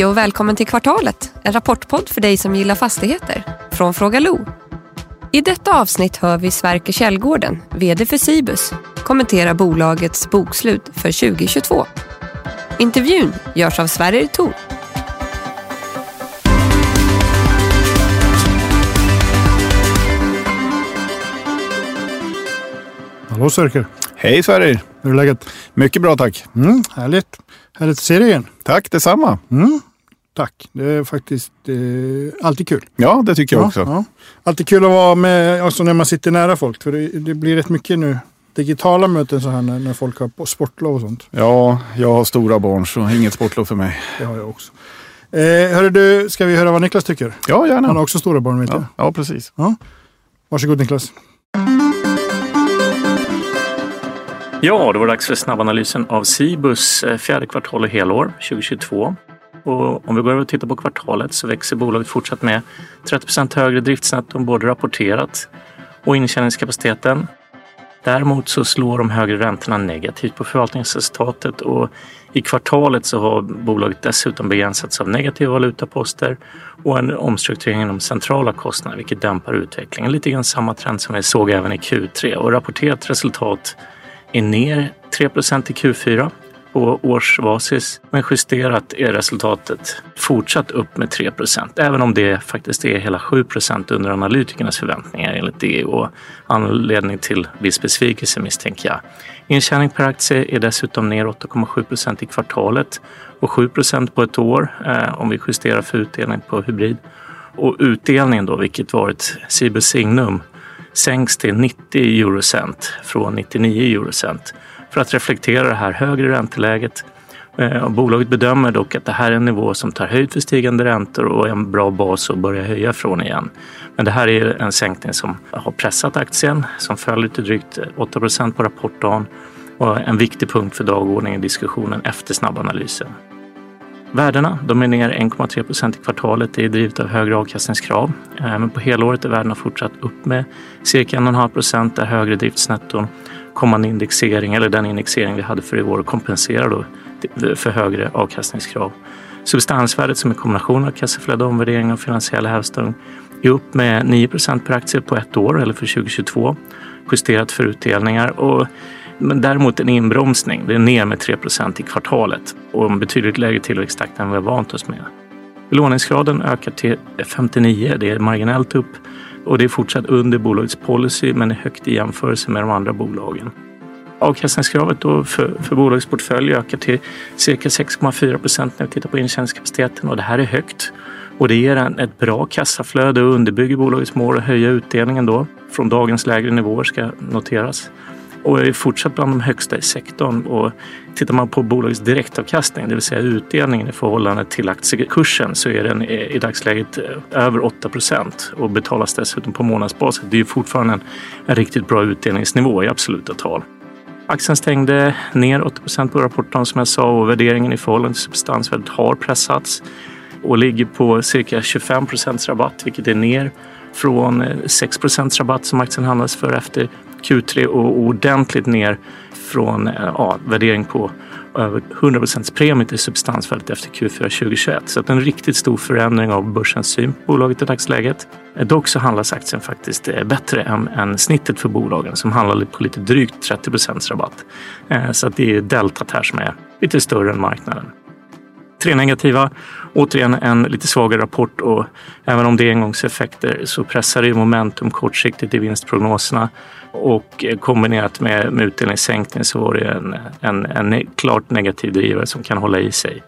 Hej och välkommen till Kvartalet, en rapportpodd för dig som gillar fastigheter. Från Fråga Lo. I detta avsnitt hör vi Sverker Källgården, VD för Cibus, kommentera bolagets bokslut för 2022. Intervjun görs av Sverrir Thor. Hallå Sörker! Hej Sverrir! Hur är läget? Mycket bra tack. Mm, härligt! Härligt att se dig igen. Tack detsamma. Mm, tack! Det är faktiskt eh, alltid kul. Ja, det tycker jag också. Ja. Alltid kul att vara med, alltså när man sitter nära folk. För det, det blir rätt mycket nu digitala möten så här när, när folk har sportlov och sånt. Ja, jag har stora barn så inget sportlov för mig. Det har jag också. Eh, hörru du, ska vi höra vad Niklas tycker? Ja, gärna. Han har också stora barn vet ja, jag. ja, precis. Ja. Varsågod Niklas. Ja, det var dags för snabbanalysen av Cibus eh, fjärde kvartal och helår 2022. Och om vi går över och tittar på kvartalet så växer bolaget fortsatt med 30% högre driftsnetto än både rapporterat och intjäningskapaciteten. Däremot så slår de högre räntorna negativt på förvaltningsresultatet och i kvartalet så har bolaget dessutom begränsats av negativa valutaposter och en omstrukturering inom centrala kostnader vilket dämpar utvecklingen. Lite grann samma trend som vi såg även i Q3 och rapporterat resultat är ner 3% i Q4 på årsbasis. Men justerat är resultatet fortsatt upp med 3% även om det faktiskt är hela 7% under analytikernas förväntningar enligt det och anledning till viss besvikelse misstänker jag. Intjäning per aktie är dessutom ner 8,7% i kvartalet och 7% på ett år eh, om vi justerar för utdelning på hybrid. Och utdelningen då, vilket varit Cibus Signum, sänks till 90 eurocent från 99 eurocent för att reflektera det här högre ränteläget. Eh, och bolaget bedömer dock att det här är en nivå som tar höjd för stigande räntor och är en bra bas att börja höja från igen. Men det här är en sänkning som har pressat aktien som föll till drygt 8% på rapportdagen och en viktig punkt för dagordningen i diskussionen efter snabbanalysen. Värdena de är ner 1,3 procent i kvartalet. Det är drivet av högre avkastningskrav. Eh, men på helåret är värdena fortsatt upp med cirka 1,5 procent där högre driftsnetton kommande indexering eller den indexering vi hade för i år kompenserar då för högre avkastningskrav. Substansvärdet som är kombination av kassaflöde, omvärdering och finansiell hävstång är upp med 9 procent per aktie på ett år eller för 2022 justerat för utdelningar och men däremot en inbromsning. Det är ner med 3% i kvartalet och en betydligt lägre tillväxttakt än vi har vant oss med. Belåningsgraden ökar till 59. Det är marginellt upp och det är fortsatt under bolagets policy men är högt i jämförelse med de andra bolagen. Avkastningskravet då för, för bolagets portfölj ökar till cirka 6,4 procent när vi tittar på intjäningskapaciteten och det här är högt. Och det ger en, ett bra kassaflöde och underbygger bolagets mål att höja utdelningen då från dagens lägre nivåer ska noteras och är fortsatt bland de högsta i sektorn. Och tittar man på bolagets direktavkastning, det vill säga utdelningen i förhållande till aktiekursen, så är den i dagsläget eh, över 8 procent och betalas dessutom på månadsbasis. Det är fortfarande en, en riktigt bra utdelningsnivå i absoluta tal. Aktien stängde ner 80 procent på rapporten som jag sa och värderingen i förhållande till substansvärdet har pressats och ligger på cirka 25 procents rabatt, vilket är ner från eh, 6 procents rabatt som aktien handlades för efter Q3 och ordentligt ner från eh, ja, värdering på över 100 procents premie till substansvärdet efter Q4 2021. Så att en riktigt stor förändring av börsens syn på bolaget i dagsläget. Eh, dock så handlas aktien faktiskt eh, bättre än, än snittet för bolagen som handlar på lite drygt 30 rabatt. Så att det är deltat här som är lite större än marknaden. Tre negativa. Återigen en lite svagare rapport och även om det är engångseffekter så pressar det momentum kortsiktigt i vinstprognoserna och kombinerat med, med utdelningssänkning så var det en, en, en klart negativ drivare som kan hålla i sig.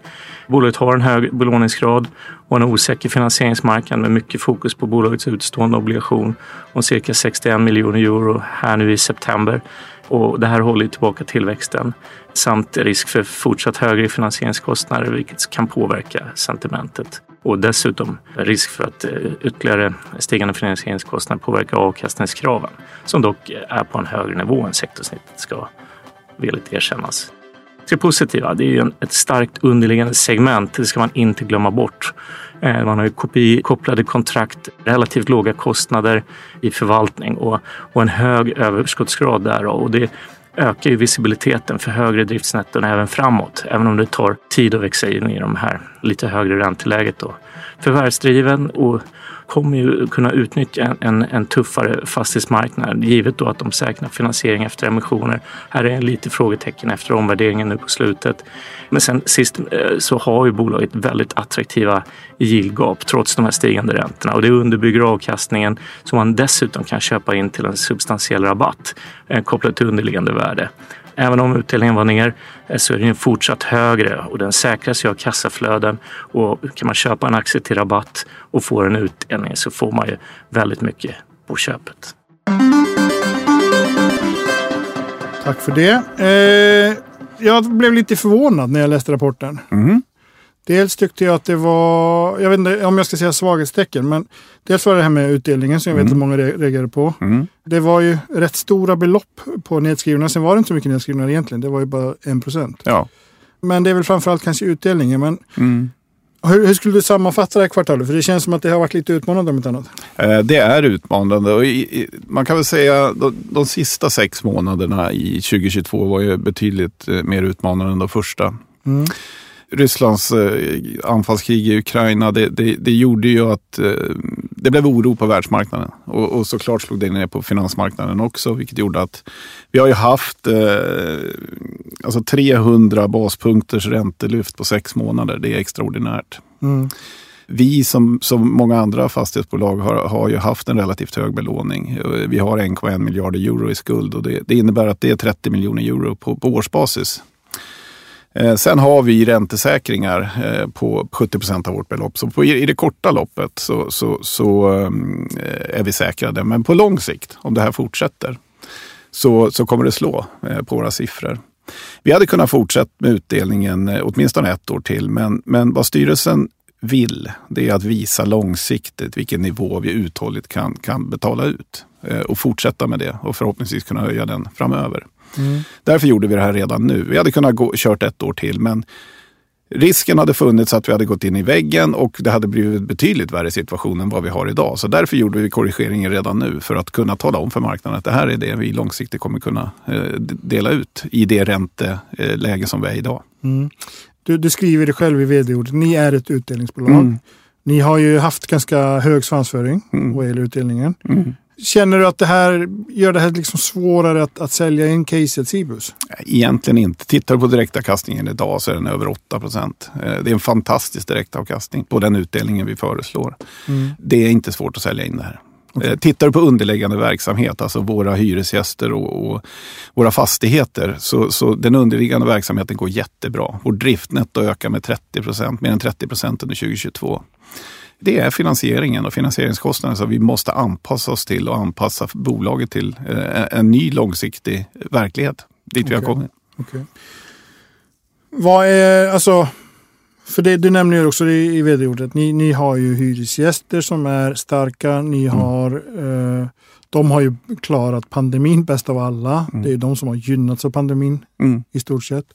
Bolaget har en hög belåningsgrad och en osäker finansieringsmarknad med mycket fokus på bolagets utstående obligation om cirka 61 miljoner euro här nu i september. Och det här håller tillbaka tillväxten samt risk för fortsatt högre finansieringskostnader vilket kan påverka sentimentet. Och dessutom risk för att eh, ytterligare stigande finansieringskostnader påverkar avkastningskraven som dock är på en högre nivå än sektorsnittet ska villigt erkännas. Det positiva, det är ju ett starkt underliggande segment. Det ska man inte glömma bort. Eh, man har ju kopplade kontrakt, relativt låga kostnader i förvaltning och, och en hög överskottsgrad därav. Och det ökar ju visibiliteten för högre driftsnetton även framåt, även om det tar tid att växa in i de här lite högre ränteläget. Då. Förvärvsdriven och kommer ju kunna utnyttja en, en, en, tuffare fastighetsmarknad givet då att de säkrar finansiering efter emissioner. Här är en lite frågetecken efter omvärderingen nu på slutet. Men sen sist eh, så har ju bolaget väldigt attraktiva yieldgap trots de här stigande räntorna och det underbygger avkastningen som man dessutom kan köpa in till en substantiell rabatt eh, kopplat till underliggande värde. Även om utdelningen var ner eh, så är den fortsatt högre och den säkras ju av kassaflöden. Och kan man köpa en aktie till rabatt och få en utdelning så får man ju väldigt mycket på köpet. Tack för det. Eh, jag blev lite förvånad när jag läste rapporten. Mm. Dels tyckte jag att det var, jag vet inte om jag ska säga svaghetstecken, men dels var det här med utdelningen som jag vet Mm. att många re- reagerade på. Mm. Det var ju rätt stora belopp på nedskrivna. Sen var det inte så mycket nedskrivna egentligen. Det var ju bara en procent. Ja. Men det är väl framförallt kanske utdelningen. Men Mm. hur, hur skulle du sammanfatta det här kvartalet? För det känns som att det har varit lite utmanande om inte annat. Eh, Det är utmanande och i, i, man kan väl säga de, de sista sex månaderna i 2022 var ju betydligt eh, mer utmanande än de första. Mm. Rysslands eh, anfallskrig i Ukraina, det, det, det gjorde ju att eh, det blev oro på världsmarknaden. Och, och såklart slog det ner på finansmarknaden också, vilket gjorde att vi har ju haft eh, alltså 300 baspunkters räntellyft på sex månader. Det är extraordinärt. Mm. Vi som, som många andra fastighetsbolag har, har ju haft en relativt hög belåning. Vi har 1,1 miljarder euro i skuld och det, det innebär att det är 30 miljoner euro på, på årsbasis. Eh, sen har vi räntesäkringar eh, på 70 procent av vårt belopp. Så på, i det korta loppet så, så, så ehm, eh, är vi säkrade. Men på lång sikt, om det här fortsätter, så, så kommer det slå på våra siffror. Vi hade kunnat fortsätta med utdelningen åtminstone ett år till. Men, men vad styrelsen vill, det är att visa långsiktigt vilken nivå vi uthålligt kan, kan betala ut. Och fortsätta med det och förhoppningsvis kunna höja den framöver. Mm. Därför gjorde vi det här redan nu. Vi hade kunnat gå, kört ett år till, men risken hade funnits att vi hade gått in i väggen och det hade blivit betydligt värre situation än vad vi har idag. Så därför gjorde vi korrigeringen redan nu för att kunna tala om för marknaden att det här är det vi långsiktigt kommer kunna eh, dela ut i det ränteläge som vi är idag. Mm. Du, du skriver det själv i vd-ordet. Ni är ett utdelningsbolag. Mm. Ni har ju haft ganska hög svansföring Mm. vad gäller utdelningen. Mm. Känner du att det här gör det här liksom svårare att, att sälja in caset Cibus? Egentligen inte. Tittar du på direktavkastningen idag så är den över 8 procent. Det är en fantastisk direktavkastning på den utdelningen vi föreslår. Mm. Det är inte svårt att sälja in det här. Okej. Eh, Tittar du på underliggande verksamhet, alltså våra hyresgäster och, och våra fastigheter, så, så den underliggande verksamheten går jättebra. Vår driftnetto ökar med 30 procent, mer än 30 procent under 2022. Det är finansieringen och finansieringskostnaden som vi måste anpassa oss till och anpassa bolaget till eh, en ny långsiktig verklighet dit vi har kommit. Okej. Vad är, alltså, för det, du nämner ju också det i vd-ordet, ni, ni har ju hyresgäster som är starka, ni Mm. har, eh, de har ju klarat pandemin bäst av alla. Mm. Det är de som har gynnats av pandemin Mm. i stort sett.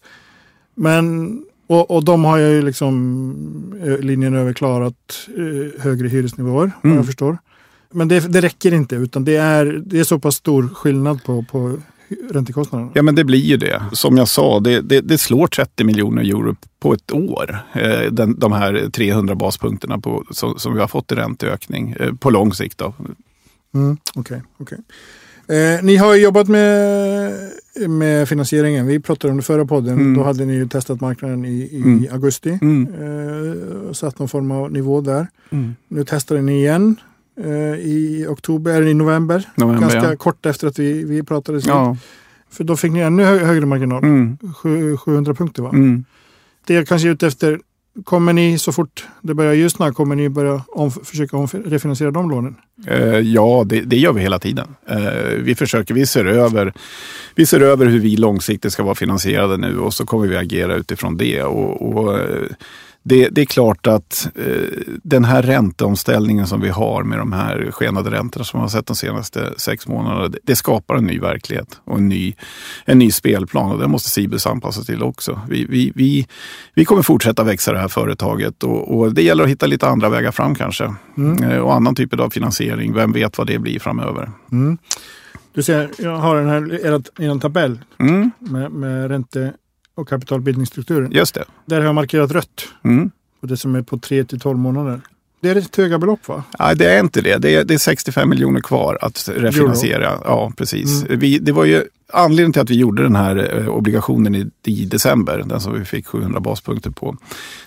Men, och, och de har ju liksom eh, linjen över klarat eh, högre hyresnivåer, vad Mm. jag förstår. Men det, det räcker inte, utan det är, det är så pass stor skillnad på, på räntekostnaderna. Ja men det blir ju det. Som jag sa, det, det, det slår 30 miljoner euro på ett år. Eh, den, de här 300 baspunkterna på, som, som vi har fått i ränteökning eh, på lång sikt. Då. Mm, Okej, okej. Eh, ni har jobbat med, med finansieringen. Vi pratade om det förra podden. Mm. Då hade ni ju testat marknaden i, i Mm. augusti. Mm. Eh, satt någon form av nivå där. Mm. Nu testade ni igen i oktober, eller i november. November, Ganska ja. kort efter att vi, vi pratade. sist. Ja. För då fick ni ännu hö högre marginal. Mm. Sju- 700 punkter va? Mm. Det jag kanske är ute efter. Kommer ni så fort det börjar ljusna, kommer ni börja om, försöka om, refinansiera de lånen? Eh, ja, det, det gör vi hela tiden. Eh, vi försöker, vi ser, över, vi ser över hur vi långsiktigt ska vara finansierade nu och så kommer vi agera utifrån det. Och, och, eh, det, det, är klart att eh, den här ränteomställningen som vi har med de här skenade räntorna som vi har sett de senaste sex månaderna, det, det, skapar en ny verklighet och en ny, en ny spelplan och det måste Cibus anpassa till också. Vi, vi, vi, vi kommer fortsätta växa det här företaget och, och det gäller att hitta lite andra vägar fram kanske. Mm. Eh, och annan typ av finansiering, vem vet vad det blir framöver. Mm. Du ser, jag har den här i en tabell mm. med, med ränte och kapitalbildningsstrukturen. Just det. Där har jag markerat rött. Mm. Och det som är på 3 till 12 månader. Det är ett höga belopp va? Nej, det är inte det. Det är, det är 65 miljoner kvar att refinansiera. Euro. Ja, precis. Mm. Vi, det var ju anledningen till att vi gjorde den här eh, obligationen i, i, december, den som vi fick 700 baspunkter på.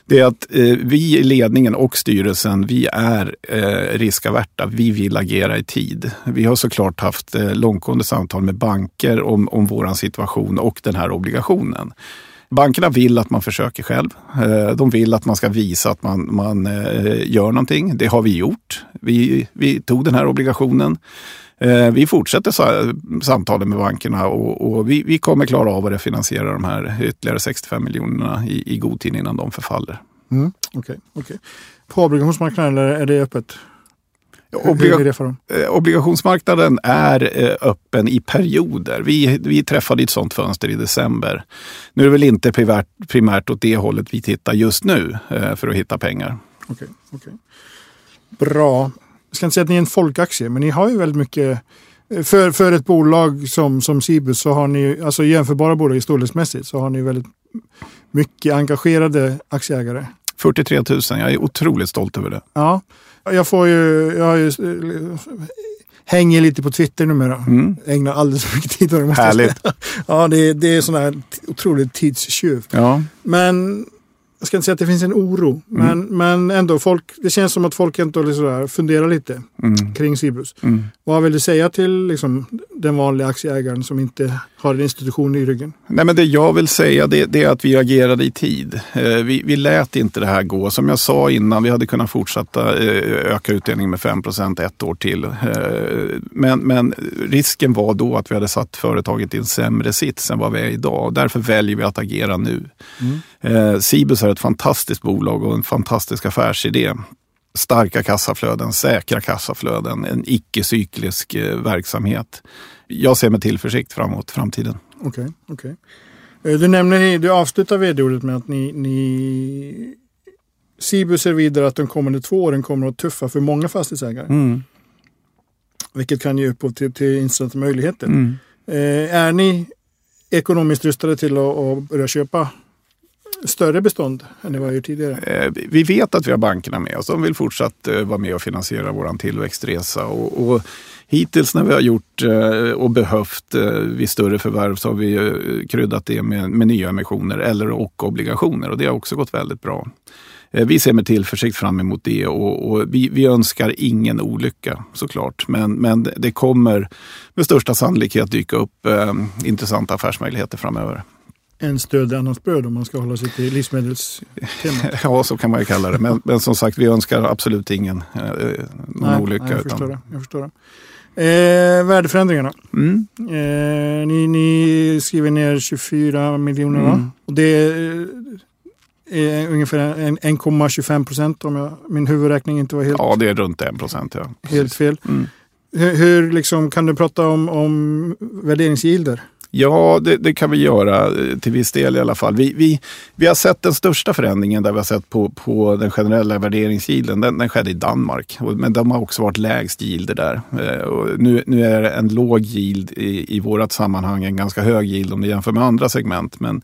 Det är att eh, vi i ledningen och styrelsen, vi är eh, riskaverta. Vi vill agera i tid. Vi har såklart haft eh, långtgående samtal med banker om, om vår situation och den här obligationen. Bankerna vill att man försöker själv. Eh, de vill att man ska visa att man, man eh, gör någonting. Det har vi gjort. Vi, vi tog den här obligationen. Eh, vi fortsätter samtalen med bankerna och, och vi, vi, kommer klara av att refinansiera de här ytterligare 65 miljonerna i, i god tid innan de förfaller. Mm, okay, okay. På obligationsmarknaden är det öppet? Obliga är eh, obligationsmarknaden är eh, öppen i perioder. Vi, vi träffade ett sånt fönster i december. Nu är det väl inte primärt, primärt åt det hållet vi tittar just nu eh, för att hitta pengar. Okay, okay. Bra. Jag ska inte säga att ni är en folkaktie, men ni har ju väldigt mycket för, för ett bolag som, som Cibus så har ni, alltså jämförbara bolag storleksmässigt, så har ni väldigt mycket engagerade aktieägare. 43 000, jag är otroligt stolt över det. Ja, jag får ju, jag ju, hänger lite på Twitter numera. Mm. Ägnar alldeles för mycket tid åt det. Härligt. ja, det, det är sån här otroligt tidstjuv. Ja. Men jag ska inte säga att det finns en oro, men, mm. men ändå, folk, det känns som att folk ändå liksom funderar lite mm. kring Cibus. Mm. Vad vill du säga till liksom, den vanliga aktieägaren som inte har en institution i ryggen? Nej, men det jag vill säga det, det är att vi agerade i tid. Eh, vi, vi lät inte det här gå. Som jag sa innan, vi hade kunnat fortsätta eh, öka utdelningen med 5% ett år till. Eh, men, men risken var då att vi hade satt företaget i en sämre sits än vad vi är idag. Därför väljer vi att agera nu. Mm. Cibus är ett fantastiskt bolag och en fantastisk affärsidé starka kassaflöden, säkra kassaflöden, en icke-cyklisk eh, verksamhet. Jag ser med tillförsikt framåt framtiden. Okej, okay, okay. Eh, Du nämner, du avslutar vd-ordet med att ni, ni Cibus ser vidare att de kommande två åren kommer att tuffa för många fastighetsägare. Mm. Vilket kan ge upphov till, till intressanta möjligheter. Mm. Eh, är ni ekonomiskt rustade till att, att börja köpa större bestånd än det var tidigare? Eh, vi vet att vi har bankerna med oss. De vill fortsatt eh, vara med och finansiera vår tillväxtresa. Och, och hittills när vi har gjort eh, och behövt vid större förvärv så har vi kryddat det med, med nya emissioner eller och obligationer och det har också gått väldigt bra. Vi ser med tillförsikt fram emot det och, och vi, vi, önskar ingen olycka såklart. Men, men det kommer med största sannolikhet dyka upp eh, intressanta affärsmöjligheter framöver en stöd annat bröd om man ska hålla sig till livsmedelstemat. ja, så kan man ju kalla det. Men, men som sagt, vi önskar absolut ingen eh, någon nej, olycka. Nej, jag, förstår det, jag förstår det. Eh, värdeförändringarna. Mm. Eh, ni, ni, skriver ner 24 miljoner mm. Och det är, är ungefär 1,25 procent om jag, min huvudräkning inte var helt... Ja, det är runt 1 procent. Ja. Helt fel. Mm. Hur, hur liksom, kan du prata om, om värderingsgilder? Ja, det, det, kan vi göra eh, till viss del i alla fall. Vi, vi, vi har sett den största förändringen där vi har sett på, på den generella värderingsgilden. Den, den skedde i Danmark, men de har också varit lägst gilder där. Eh, och nu, nu är det en låg yield i, i vårt sammanhang, en ganska hög yield om du jämför med andra segment. Men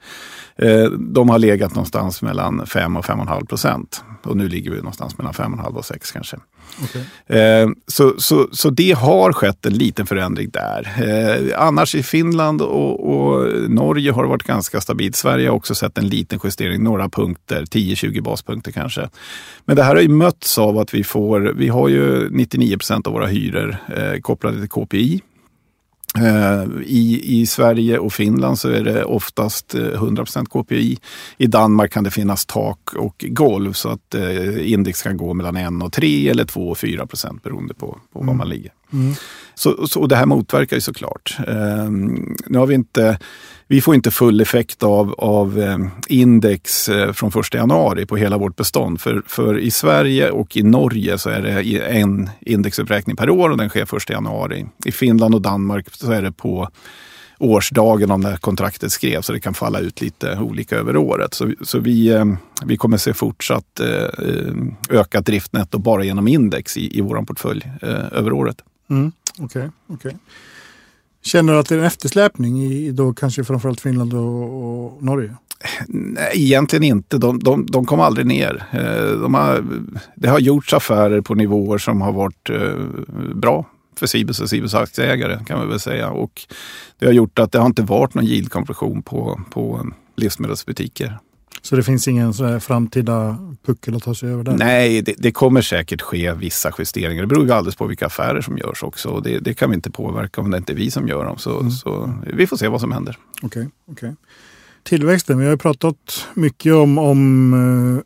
de har legat någonstans mellan 5 och 5,5 procent. Och nu ligger vi någonstans mellan 5,5 och 6 kanske. Okay. Eh, så, så, så det har skett en liten förändring där. Eh, annars i Finland och, och, Norge har det varit ganska stabilt. Sverige har också sett en liten justering, några punkter, 10-20 baspunkter kanske. Men det här har ju mötts av att vi får, vi har ju 99 procent av våra hyror eh, kopplade till KPI. Eh, I, I Sverige och Finland så är det oftast 100 eh, KPI. I Danmark kan det finnas tak och golv så att eh, index kan gå mellan 1 och 3 eller 2 och 4 procent beroende på, på mm. var man ligger. Mm. Så, så, och det här motverkar ju såklart. Eh, nu har vi inte vi får inte full effekt av, av eh, index eh, från 1 januari på hela vårt bestånd. För, för i Sverige och i Norge så är det en indexuppräkning per år och den sker 1 januari. I Finland och Danmark så är det på årsdagen om när kontraktet skrevs så det kan falla ut lite olika över året. Så, så vi, eh, vi kommer se fortsatt ökat driftnetto bara genom index i, i vår portfölj över året. Mm, okay, okay. Känner du att det är en eftersläpning i då kanske framförallt Finland och, och Norge? Nej, egentligen inte. De, de, de kom aldrig ner. Eh, de har, det har gjorts affärer på nivåer som har varit eh, bra för Cibus och Cibus aktieägare kan man väl säga. Och det har gjort att det har inte varit någon yieldkompression på, på livsmedelsbutiker. Så det finns ingen så framtida puckel att ta sig över där? Nej, det, det, kommer säkert ske vissa justeringar. Det beror ju alldeles på vilka affärer som görs också. Det, det kan vi inte påverka om det inte är vi som gör dem. Så, mm. så vi får se vad som händer. Okej, okay, okay. Tillväxten, vi har ju pratat mycket om, om,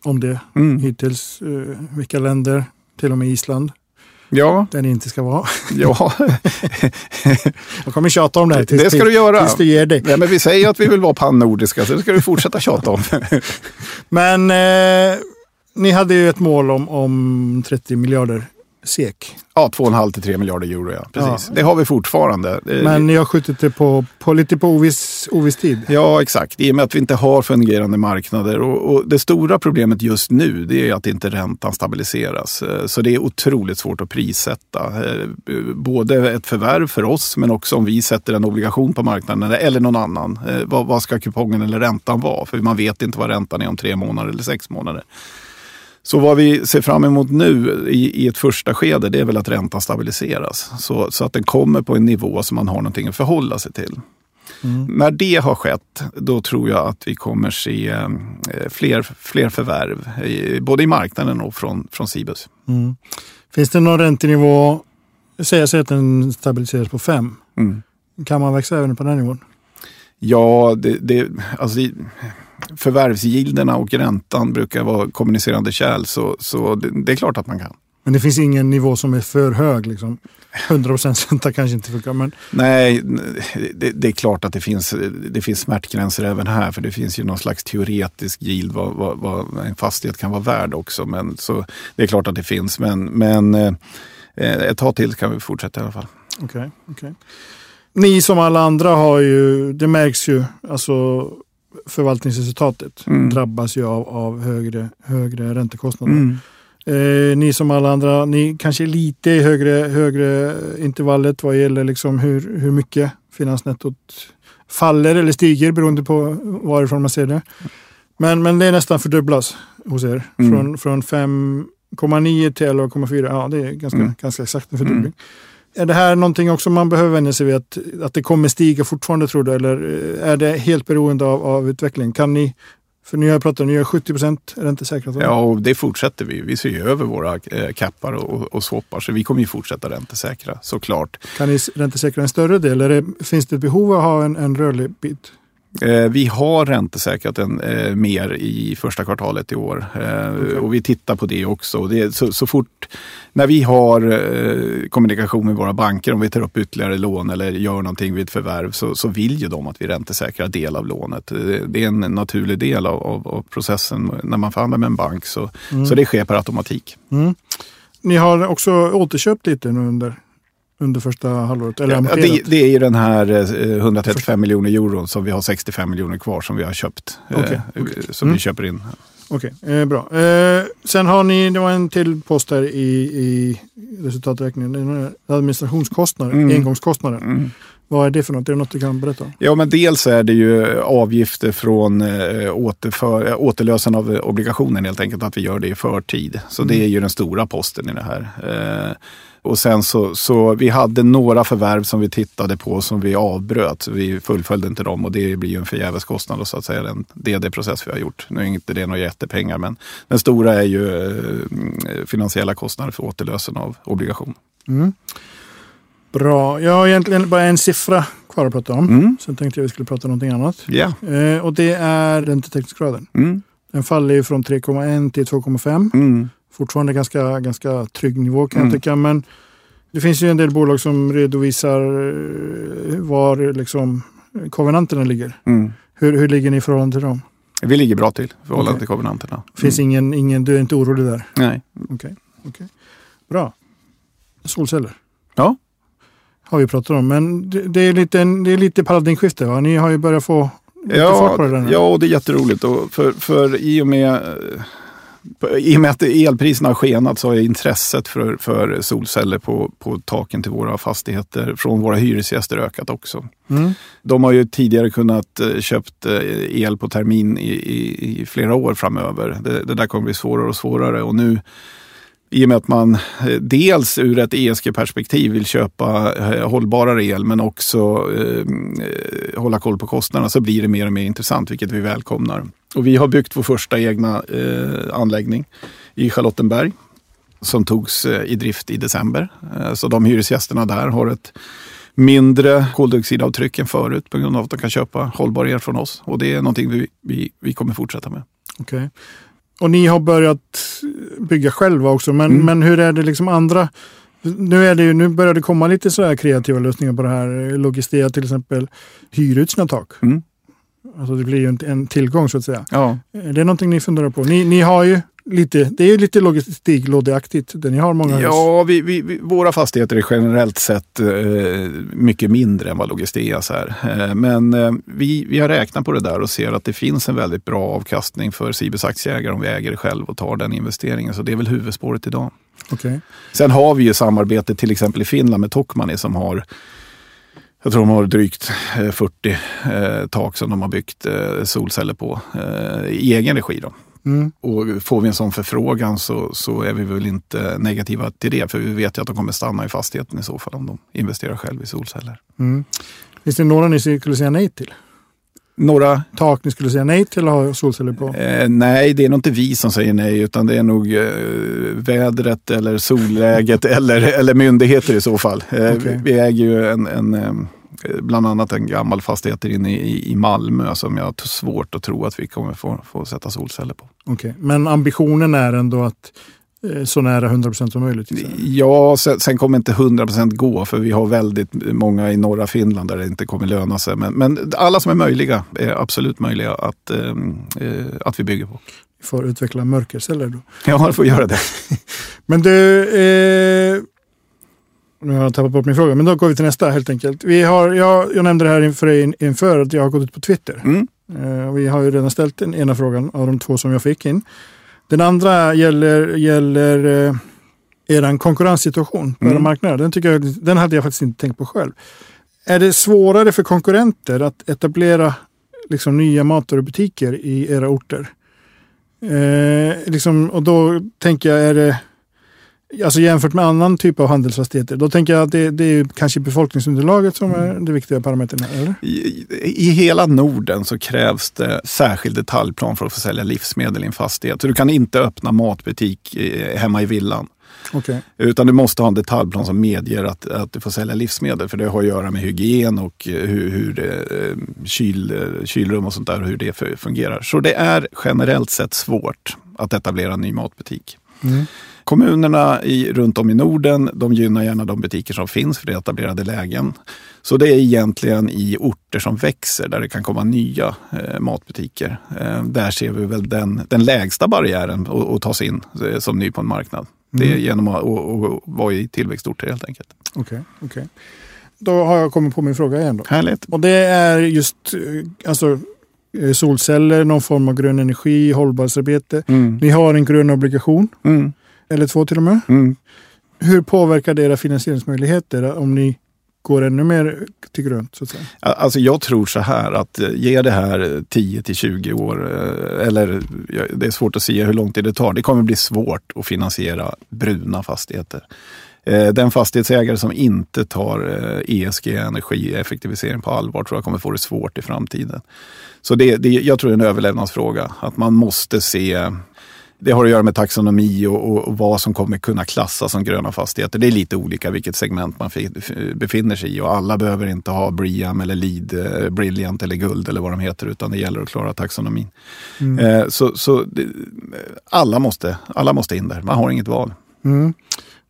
eh, om det mm. hittills. Eh, vilka länder, till och med Island, Ja. Ni inte ska vara. Ja. Jag kommer tjata om det här tills, det ska du göra. tills du ger dig. Ja, men vi säger att vi vill vara pannordiska, så det ska du fortsätta tjata om. men eh, ni hade ju ett mål om, om 30 miljarder SEK. Ja, 2,5 till 3 miljarder euro. Ja. Precis. Ja. Det har vi fortfarande. Men ni har skjutit det på, på lite på oviss, oviss tid? Ja, exakt. I och med att vi inte har fungerande marknader. Och, och, det stora problemet just nu det är att inte räntan stabiliseras. Eh, så det är otroligt svårt att prissätta. Eh, både ett förvärv för oss, men också om vi sätter en obligation på marknaden eller någon annan. Eh, vad, vad ska kupongen eller räntan vara? För man vet inte vad räntan är om tre månader eller sex månader. Så vad vi ser fram emot nu i, i, ett första skede det är väl att räntan stabiliseras. Så, så att den kommer på en nivå som man har någonting att förhålla sig till. Mm. När det har skett, då tror jag att vi kommer se eh, fler, fler förvärv, både i marknaden och från, från Cibus. Mm. Finns det någon räntenivå, säg att den stabiliseras på 5. Mm. Kan man växa även på den nivån? Ja, det, det, alltså förvärvsgilderna och räntan brukar vara kommunicerande kärl så, så det, det, är klart att man kan. Men det finns ingen nivå som är för hög? Liksom. 100 ränta kanske inte funkar. Men... Nej, det, det, är klart att det finns, det finns smärtgränser även här. För det finns ju någon slags teoretisk yield vad, vad, vad en fastighet kan vara värd också. Men, så det är klart att det finns. Men, men eh, ett tag till kan vi fortsätta i alla fall. Okej. Okay, okay. Ni som alla andra har ju, det märks ju, alltså förvaltningsresultatet mm. drabbas ju av, av högre, högre räntekostnader. Mm. Eh, ni som alla andra, ni kanske är lite i högre, högre intervallet vad gäller liksom hur, hur mycket finansnettot faller eller stiger beroende på varifrån man ser det. Men, men det är nästan fördubblas hos er. Mm. Från, från 5,9 till 11,4. Ja, det är ganska, mm. ganska exakt en fördubbling. Är det här någonting också man behöver vänja sig vid att, att det kommer stiga fortfarande tror du? Eller är det helt beroende av, av utvecklingen? Kan ni, för ni har pratat, ni gör 70 procent räntesäkrat? Ja, och det fortsätter vi. Vi ser ju över våra eh, kappar och, och swappar, så vi kommer ju fortsätta räntesäkra såklart. Kan ni räntesäkra en större del? Eller finns det ett behov av att ha en, en rörlig bit? Eh, vi har räntesäkrat den eh, mer i första kvartalet i år eh, okay. och vi tittar på det också. Det så, så, fort när vi har eh, kommunikation med våra banker, om vi tar upp ytterligare lån eller gör någonting vid ett förvärv så, så vill ju de att vi räntesäkrar del av lånet. Det, det är en naturlig del av, av, av, processen när man förhandlar med en bank så, mm. så det sker per automatik. Mm. Ni har också återköpt lite nu under under första halvåret? Eller ja, det, det, är ju den här 135 eh, miljoner euro som vi har 65 miljoner kvar som vi har köpt. Okay, eh, okay. Som mm. vi köper in. Okej, okay, eh, bra. Eh, sen har ni, det var en till post där i, i resultaträkningen. Administrationskostnader, mm. engångskostnader. Mm. Vad är det för något? Är det något du kan berätta Ja, men dels är det ju avgifter från eh, återför, återlösen av obligationen helt enkelt. Att vi gör det i förtid. Så mm. det är ju den stora posten i det här. Eh, och sen så, så vi hade några förvärv som vi tittade på som vi avbröt. Vi fullföljde inte dem och det blir ju en förgäves kostnad så att säga. Den DD-process vi har gjort. Nu är inte det några jättepengar men den stora är ju eh, finansiella kostnader för återlösen av obligation. Mm. Bra. Jag har egentligen bara en siffra kvar att prata om. Mm. Sen tänkte jag att vi skulle prata om någonting annat. Yeah. Eh, och det är räntetäckningsgraden. Mm. Den faller ju från 3,1 till 2,5. Mm fortfarande ganska, ganska trygg nivå kan mm. jag tycka. Men Det finns ju en del bolag som redovisar eh, var liksom kovenanterna ligger. Mm. Hur, hur ligger ni i förhållande till dem? Vi ligger bra till i förhållande Okej. till kovenanterna. Finns Mm. ingen, ingen, du är inte orolig där? Nej. Okej. okej. Bra. Solceller. Ja. Har vi pratat om. Men det, det, är, lite, det är lite paradigmskifte va? Ni har ju börjat få Ja, ja, och det är jätteroligt. Och för, för i, och med, eh, I och med att elpriserna har skenat så har intresset för, för solceller på, på taken till våra fastigheter från våra hyresgäster ökat också. Mm. De har ju tidigare kunnat eh, köpt eh, el på termin i, i, i flera år framöver. Det, det där kommer bli svårare och svårare och nu i och med att man eh, dels ur ett ESG-perspektiv vill köpa eh, hållbarare el men också eh, eh, hålla koll på kostnaderna så blir det mer och mer intressant vilket vi välkomnar. Och vi har byggt vår första egna eh, anläggning i Charlottenberg som togs i drift i december. Eh, så de hyresgästerna där har ett mindre koldioxidavtryck än förut på grund av att de kan köpa hållbar el från oss. Och det är någonting vi, vi, vi kommer fortsätta med. Okej. Och ni har börjat bygga själva också. Men, Mm. men hur är det liksom andra? Nu, är det ju, nu börjar det komma lite så här kreativa lösningar på det här. Logistea till exempel hyr ut sina tak. Mm. Alltså det blir ju en, en tillgång så att säga. Ja, Är det någonting ni funderar på? Ni, ni har ju lite, det är lite logistiklådeaktigt. Det ni har många hus. Ja, vi, vi, vi, våra fastigheter är generellt sett eh, mycket mindre än vad Logisteas är. Eh, men eh, vi, vi har räknat på det där och ser att det finns en väldigt bra avkastning för Cibus aktieägare om vi äger det själv och tar den investeringen. Så det är väl huvudspåret idag. Okej. Sen har vi ju samarbete till exempel i Finland med Tokmanni som har jag tror de har drygt eh, 40 eh, tak som de har byggt eh, solceller på eh, i egen regi. Då. Mm. Och får vi en sån förfrågan så, så är vi väl inte negativa till det. För vi vet ju att de kommer stanna i fastigheten i så fall om de investerar själv i solceller. Mm. Finns det några ni skulle säga nej till? Några? Tak ni skulle säga nej till att ha solceller på? Eh, nej, det är nog inte vi som säger nej utan det är nog eh, vädret eller solläget eller, eller myndigheter i så fall. Eh, Okej. Vi äger ju en, en eh, bland annat en gammal fastighet inne i, i Malmö som jag har svårt att tro att vi kommer få, få sätta solceller på. Okej. Men ambitionen är ändå att eh, så nära 100% som möjligt? Ja, sen, sen kommer inte 100% gå för vi har väldigt många i norra Finland där det inte kommer löna sig. Men, men alla som är möjliga är absolut möjliga att, eh, eh, att vi bygger på. Vi får utveckla mörkerceller då. Ja, jag får göra det. Men du, eh, nu har jag tappat bort min fråga, men då går vi till nästa helt enkelt. Vi har, jag, jag nämnde det här inför, dig inför att jag har gått ut på Twitter. Mm. Eh, vi har ju redan ställt den ena frågan av de två som jag fick in. Den andra gäller, gäller eh, er konkurrenssituation på Mm. era marknader. Den, tycker jag, den hade jag faktiskt inte tänkt på själv. Är det svårare för konkurrenter att etablera liksom, nya matvarubutiker i era orter? Eh, liksom, och då tänker jag, är det Alltså jämfört med annan typ av handelsfastigheter. Då tänker jag att det, det är kanske befolkningsunderlaget som är det viktiga parametern eller? I, I hela Norden så krävs det särskild detaljplan för att få sälja livsmedel i en fastighet. Så du kan inte öppna matbutik eh, hemma i villan. Okej. Utan du måste ha en detaljplan som medger att, att du får sälja livsmedel. För det har att göra med hygien och eh, hur, hur det, eh, kyl, kylrum och sånt där, hur det fungerar. Så det är generellt sett svårt att etablera en ny matbutik. Mm. Kommunerna i, runt om i Norden de gynnar gärna de butiker som finns för det etablerade lägen. Så det är egentligen i orter som växer där det kan komma nya eh, matbutiker. Eh, där ser vi väl den, den lägsta barriären att, ta sig in eh, som ny på en marknad. Det är Mm. genom att, att, att vara i tillväxtorter helt enkelt. Okej, okej. Då har jag kommit på min fråga igen då. Härligt. Och det är just eh, alltså, eh, solceller, någon form av grön energi, hållbarhetsarbete. Mm. Ni har en grön obligation, Mm. Eller två till och med. Mm. Hur påverkar det era finansieringsmöjligheter om ni går ännu mer till grönt? Så att säga? Alltså jag tror så här att eh, ge det här 10 till 20 år, eh, eller det är svårt att säga hur lång tid det tar. Det kommer bli svårt att finansiera bruna fastigheter. Eh, Den fastighetsägare som inte tar eh, ESG, energieffektivisering på allvar, tror jag kommer få det svårt i framtiden. Så det, det, jag tror det är en överlevnadsfråga, att man måste se det har att göra med taxonomi och, och, vad som kommer kunna klassas som gröna fastigheter. Det är lite olika vilket segment man befinner sig i och alla behöver inte ha Briam eller Lead, eh, Brilliant eller Guld eller vad de heter utan det gäller att klara taxonomin. Eh, så så alla, måste, alla måste in där, man har inget val. Mm.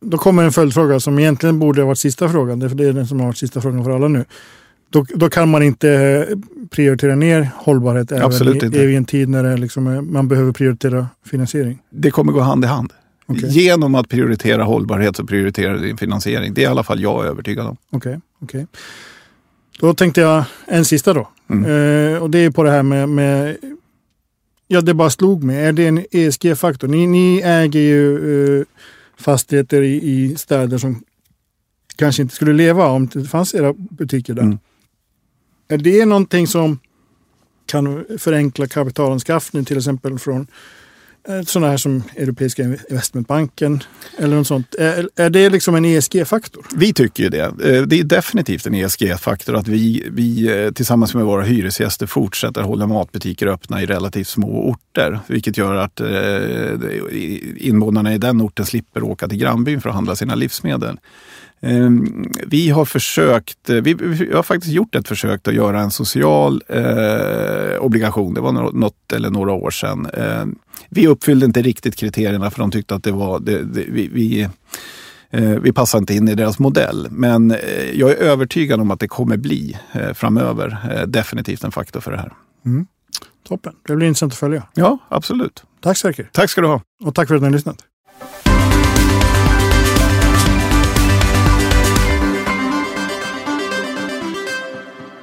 då kommer en följdfråga som egentligen borde ha varit sista frågan. Det är den som har varit sista frågan för alla nu. Då, då kan man inte prioritera ner hållbarhet Absolut även i, i en tid när det liksom är, man behöver prioritera finansiering. Det kommer gå hand i hand. Okej. Genom att prioritera hållbarhet så prioriterar du din finansiering. Det är i alla fall jag övertygad om. Okej, okej. Då tänkte jag en sista då. Mm. Eh, och det är på det här med, med Ja, det bara slog mig. Är det en ESG-faktor? Ni, ni äger ju eh, fastigheter i, i städer som kanske inte skulle leva om det fanns era butiker där. Mm. Är det någonting som kan förenkla kapitalanskaffning till exempel från eh, sådana här som Europeiska investmentbanken eller något sånt? Är, är det liksom en ESG-faktor? Vi tycker ju det. Eh, det är definitivt en ESG-faktor att vi, vi eh, tillsammans med våra hyresgäster fortsätter hålla matbutiker öppna i relativt små orter. Vilket gör att invånarna i den orten slipper åka till grannbyn för att handla sina livsmedel. Eh, Vi har försökt, eh, vi, vi har faktiskt gjort ett försök att göra en social eh, obligation. Det var nå- något eller några år sedan. Eh, vi uppfyllde inte riktigt kriterierna för de tyckte att det var, det, det, vi, vi Eh, Vi passar inte in i deras modell, men eh, jag är övertygad om att det kommer bli framöver definitivt en faktor för det här. Toppen. Det blir intressant att följa. Ja, absolut. Tack Sverker. Tack ska du ha. Och tack för att ni har lyssnat.